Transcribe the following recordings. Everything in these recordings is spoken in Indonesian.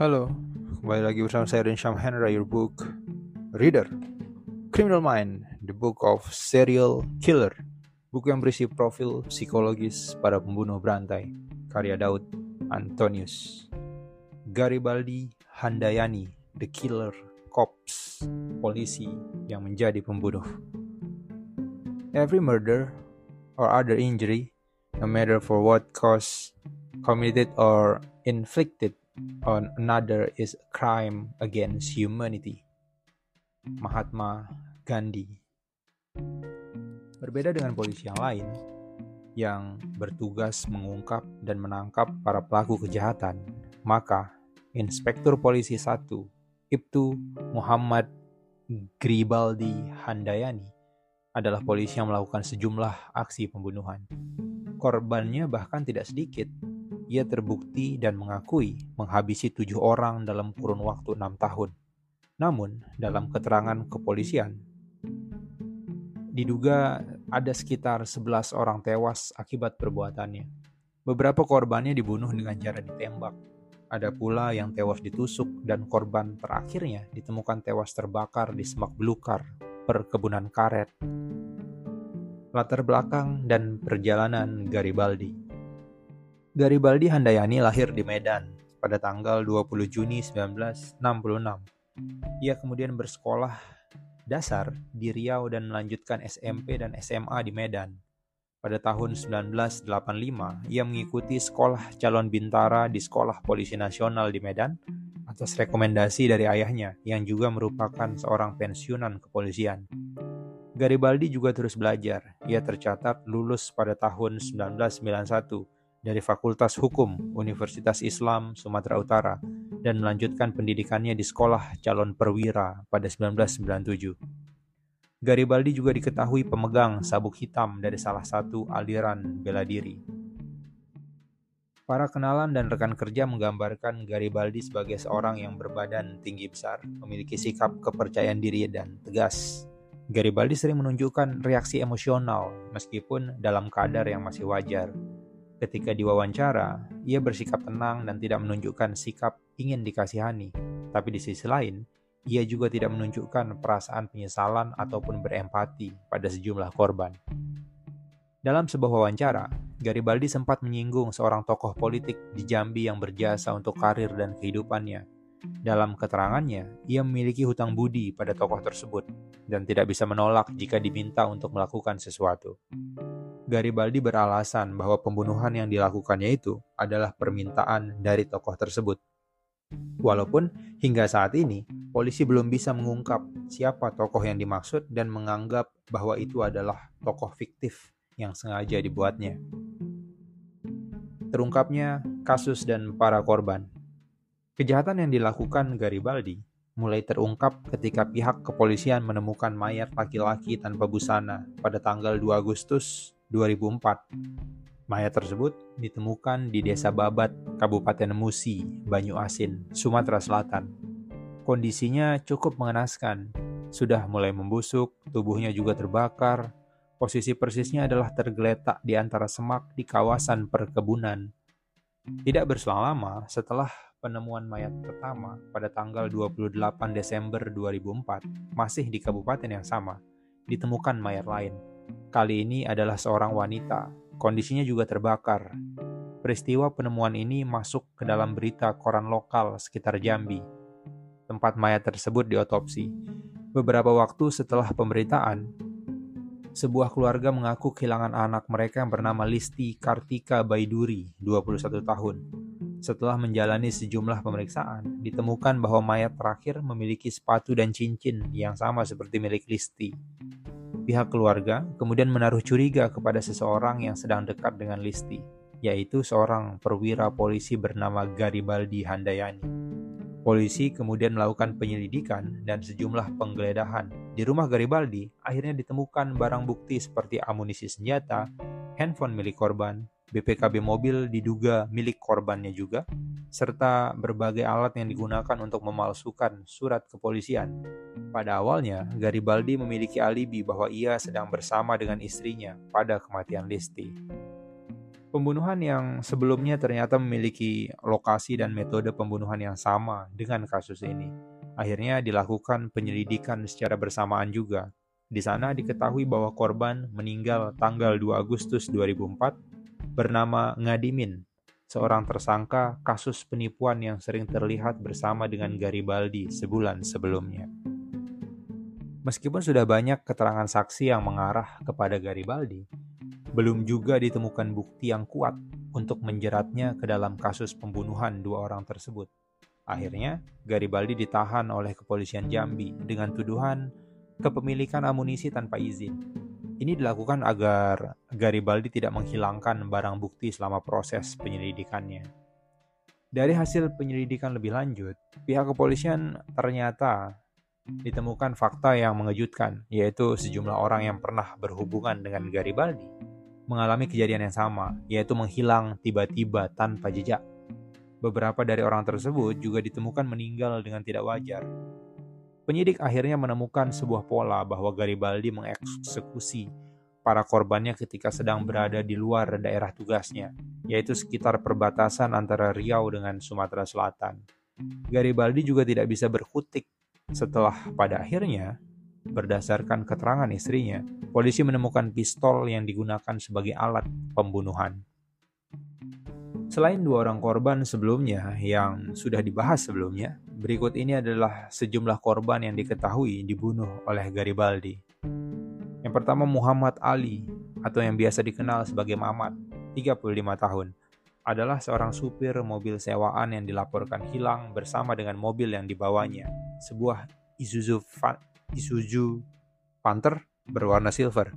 Halo, kembali lagi bersama saya Rinsham Hendra, your book reader. Criminal Mind, the book of serial killer. Buku yang berisi profil psikologis pada pembunuh berantai, karya Daud Antonius. Garibaldi Handayani, the killer cops, polisi yang menjadi pembunuh. Every murder or other injury, no matter for what cause, committed or inflicted on another is crime against humanity. Mahatma Gandhi. Berbeda dengan polisi yang lain yang bertugas mengungkap dan menangkap para pelaku kejahatan, maka Inspektur Polisi 1 Ibtu Muhammad Gribaldi Handayani adalah polisi yang melakukan sejumlah aksi pembunuhan. Korbannya bahkan tidak sedikit, ia terbukti dan mengakui menghabisi tujuh orang dalam kurun waktu enam tahun. Namun, dalam keterangan kepolisian, diduga ada sekitar 11 orang tewas akibat perbuatannya. Beberapa korbannya dibunuh dengan cara ditembak. Ada pula yang tewas ditusuk dan korban terakhirnya ditemukan tewas terbakar di semak belukar perkebunan karet. Latar belakang dan perjalanan Garibaldi Garibaldi Handayani lahir di Medan pada tanggal 20 Juni 1966. Ia kemudian bersekolah dasar di Riau dan melanjutkan SMP dan SMA di Medan. Pada tahun 1985, ia mengikuti sekolah calon bintara di Sekolah Polisi Nasional di Medan atas rekomendasi dari ayahnya yang juga merupakan seorang pensiunan kepolisian. Garibaldi juga terus belajar. Ia tercatat lulus pada tahun 1991 dari Fakultas Hukum Universitas Islam Sumatera Utara dan melanjutkan pendidikannya di Sekolah Calon Perwira pada 1997. Garibaldi juga diketahui pemegang sabuk hitam dari salah satu aliran bela diri. Para kenalan dan rekan kerja menggambarkan Garibaldi sebagai seorang yang berbadan tinggi besar, memiliki sikap kepercayaan diri dan tegas. Garibaldi sering menunjukkan reaksi emosional meskipun dalam kadar yang masih wajar. Ketika diwawancara, ia bersikap tenang dan tidak menunjukkan sikap ingin dikasihani. Tapi di sisi lain, ia juga tidak menunjukkan perasaan penyesalan ataupun berempati pada sejumlah korban. Dalam sebuah wawancara, Garibaldi sempat menyinggung seorang tokoh politik di Jambi yang berjasa untuk karir dan kehidupannya. Dalam keterangannya, ia memiliki hutang budi pada tokoh tersebut dan tidak bisa menolak jika diminta untuk melakukan sesuatu. Garibaldi beralasan bahwa pembunuhan yang dilakukannya itu adalah permintaan dari tokoh tersebut. Walaupun hingga saat ini polisi belum bisa mengungkap siapa tokoh yang dimaksud dan menganggap bahwa itu adalah tokoh fiktif yang sengaja dibuatnya. Terungkapnya kasus dan para korban. Kejahatan yang dilakukan Garibaldi mulai terungkap ketika pihak kepolisian menemukan mayat laki-laki tanpa busana pada tanggal 2 Agustus 2004. Mayat tersebut ditemukan di Desa Babat, Kabupaten Musi, Banyu Asin, Sumatera Selatan. Kondisinya cukup mengenaskan. Sudah mulai membusuk, tubuhnya juga terbakar. Posisi persisnya adalah tergeletak di antara semak di kawasan perkebunan. Tidak berselang lama setelah penemuan mayat pertama pada tanggal 28 Desember 2004, masih di kabupaten yang sama, ditemukan mayat lain Kali ini adalah seorang wanita, kondisinya juga terbakar. Peristiwa penemuan ini masuk ke dalam berita koran lokal sekitar Jambi. Tempat mayat tersebut diotopsi. Beberapa waktu setelah pemberitaan, sebuah keluarga mengaku kehilangan anak mereka yang bernama Listi Kartika Baiduri, 21 tahun. Setelah menjalani sejumlah pemeriksaan, ditemukan bahwa mayat terakhir memiliki sepatu dan cincin yang sama seperti milik Listi. Pihak keluarga kemudian menaruh curiga kepada seseorang yang sedang dekat dengan Listi, yaitu seorang perwira polisi bernama Garibaldi Handayani. Polisi kemudian melakukan penyelidikan dan sejumlah penggeledahan. Di rumah Garibaldi akhirnya ditemukan barang bukti seperti amunisi senjata, handphone milik korban, BPKB mobil diduga milik korbannya juga, serta berbagai alat yang digunakan untuk memalsukan surat kepolisian. Pada awalnya, Garibaldi memiliki alibi bahwa ia sedang bersama dengan istrinya pada kematian Listi. Pembunuhan yang sebelumnya ternyata memiliki lokasi dan metode pembunuhan yang sama dengan kasus ini. Akhirnya dilakukan penyelidikan secara bersamaan juga. Di sana diketahui bahwa korban meninggal tanggal 2 Agustus 2004 bernama Ngadimin, seorang tersangka kasus penipuan yang sering terlihat bersama dengan Garibaldi sebulan sebelumnya. Meskipun sudah banyak keterangan saksi yang mengarah kepada Garibaldi, belum juga ditemukan bukti yang kuat untuk menjeratnya ke dalam kasus pembunuhan dua orang tersebut. Akhirnya, Garibaldi ditahan oleh kepolisian Jambi dengan tuduhan kepemilikan amunisi tanpa izin. Ini dilakukan agar Garibaldi tidak menghilangkan barang bukti selama proses penyelidikannya. Dari hasil penyelidikan lebih lanjut, pihak kepolisian ternyata ditemukan fakta yang mengejutkan, yaitu sejumlah orang yang pernah berhubungan dengan Garibaldi mengalami kejadian yang sama, yaitu menghilang tiba-tiba tanpa jejak. Beberapa dari orang tersebut juga ditemukan meninggal dengan tidak wajar. Penyidik akhirnya menemukan sebuah pola bahwa Garibaldi mengeksekusi para korbannya ketika sedang berada di luar daerah tugasnya, yaitu sekitar perbatasan antara Riau dengan Sumatera Selatan. Garibaldi juga tidak bisa berkutik setelah pada akhirnya, berdasarkan keterangan istrinya, polisi menemukan pistol yang digunakan sebagai alat pembunuhan. Selain dua orang korban sebelumnya yang sudah dibahas sebelumnya, berikut ini adalah sejumlah korban yang diketahui dibunuh oleh Garibaldi. Yang pertama Muhammad Ali atau yang biasa dikenal sebagai Mamat, 35 tahun, adalah seorang supir mobil sewaan yang dilaporkan hilang bersama dengan mobil yang dibawanya sebuah Isuzu, Isuzu Panther berwarna silver.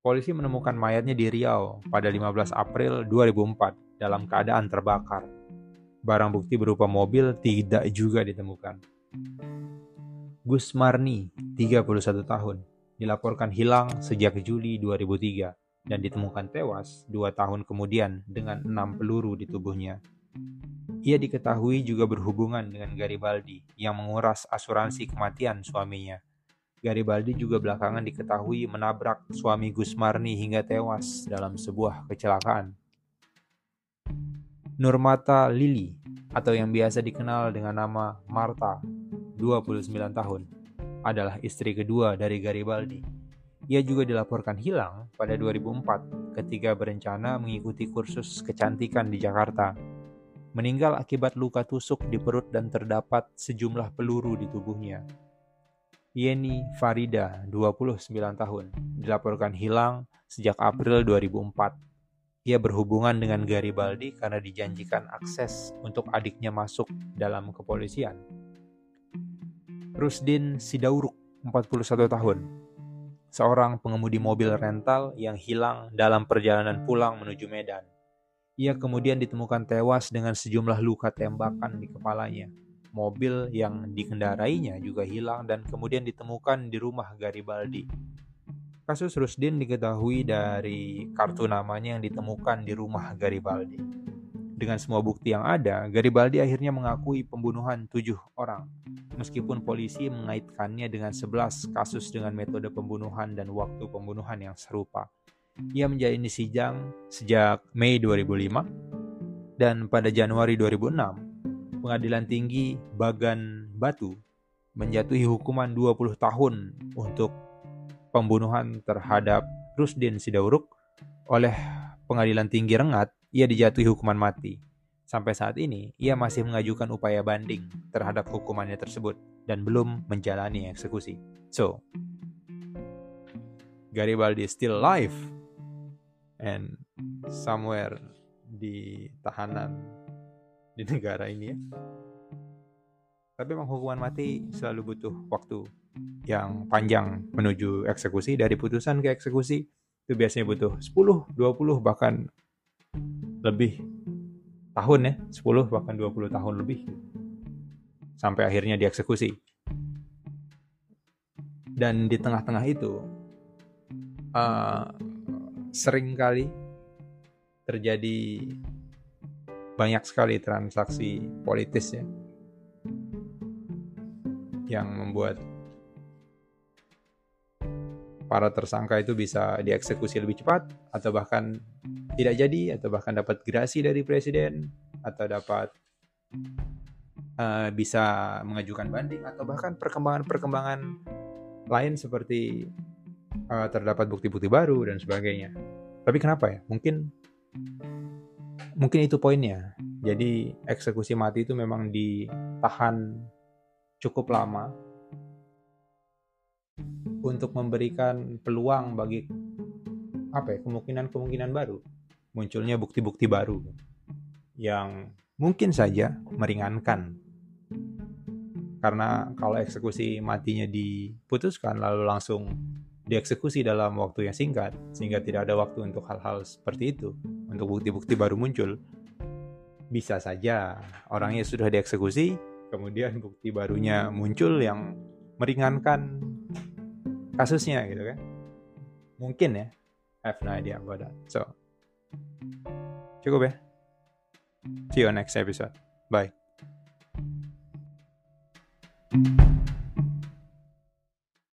Polisi menemukan mayatnya di Riau pada 15 April 2004 dalam keadaan terbakar. Barang bukti berupa mobil tidak juga ditemukan. Gus Marni, 31 tahun, dilaporkan hilang sejak Juli 2003 dan ditemukan tewas dua tahun kemudian dengan enam peluru di tubuhnya. Ia diketahui juga berhubungan dengan Garibaldi yang menguras asuransi kematian suaminya. Garibaldi juga belakangan diketahui menabrak suami Gusmarni hingga tewas dalam sebuah kecelakaan. Nurmata Lili atau yang biasa dikenal dengan nama Marta, 29 tahun, adalah istri kedua dari Garibaldi. Ia juga dilaporkan hilang pada 2004 ketika berencana mengikuti kursus kecantikan di Jakarta meninggal akibat luka tusuk di perut dan terdapat sejumlah peluru di tubuhnya. Yeni Farida, 29 tahun, dilaporkan hilang sejak April 2004. Ia berhubungan dengan Garibaldi karena dijanjikan akses untuk adiknya masuk dalam kepolisian. Rusdin Sidauruk, 41 tahun, seorang pengemudi mobil rental yang hilang dalam perjalanan pulang menuju Medan. Ia kemudian ditemukan tewas dengan sejumlah luka tembakan di kepalanya. Mobil yang dikendarainya juga hilang dan kemudian ditemukan di rumah Garibaldi. Kasus Rusdin diketahui dari kartu namanya yang ditemukan di rumah Garibaldi. Dengan semua bukti yang ada, Garibaldi akhirnya mengakui pembunuhan tujuh orang, meskipun polisi mengaitkannya dengan sebelas kasus dengan metode pembunuhan dan waktu pembunuhan yang serupa. Ia menjalani sidang sejak Mei 2005 dan pada Januari 2006 Pengadilan Tinggi Bagan Batu menjatuhi hukuman 20 tahun untuk pembunuhan terhadap Rusdin Sidauruk oleh Pengadilan Tinggi Rengat ia dijatuhi hukuman mati. Sampai saat ini, ia masih mengajukan upaya banding terhadap hukumannya tersebut dan belum menjalani eksekusi. So, Garibaldi still alive and somewhere di tahanan di negara ini ya. Tapi memang hukuman mati selalu butuh waktu yang panjang menuju eksekusi dari putusan ke eksekusi itu biasanya butuh 10, 20 bahkan lebih tahun ya, 10 bahkan 20 tahun lebih sampai akhirnya dieksekusi. Dan di tengah-tengah itu uh, sering kali terjadi banyak sekali transaksi politis ya yang membuat para tersangka itu bisa dieksekusi lebih cepat atau bahkan tidak jadi atau bahkan dapat gerasi dari presiden atau dapat uh, bisa mengajukan banding atau bahkan perkembangan-perkembangan lain seperti uh, terdapat bukti-bukti baru dan sebagainya. Tapi kenapa ya? Mungkin mungkin itu poinnya. Jadi eksekusi mati itu memang ditahan cukup lama untuk memberikan peluang bagi apa ya kemungkinan-kemungkinan baru. Munculnya bukti-bukti baru yang mungkin saja meringankan. Karena kalau eksekusi matinya diputuskan lalu langsung dieksekusi dalam waktu yang singkat sehingga tidak ada waktu untuk hal-hal seperti itu untuk bukti-bukti baru muncul bisa saja orangnya sudah dieksekusi kemudian bukti barunya muncul yang meringankan kasusnya gitu kan. Mungkin ya. I have no idea about that. So cukup ya. See you next episode. Bye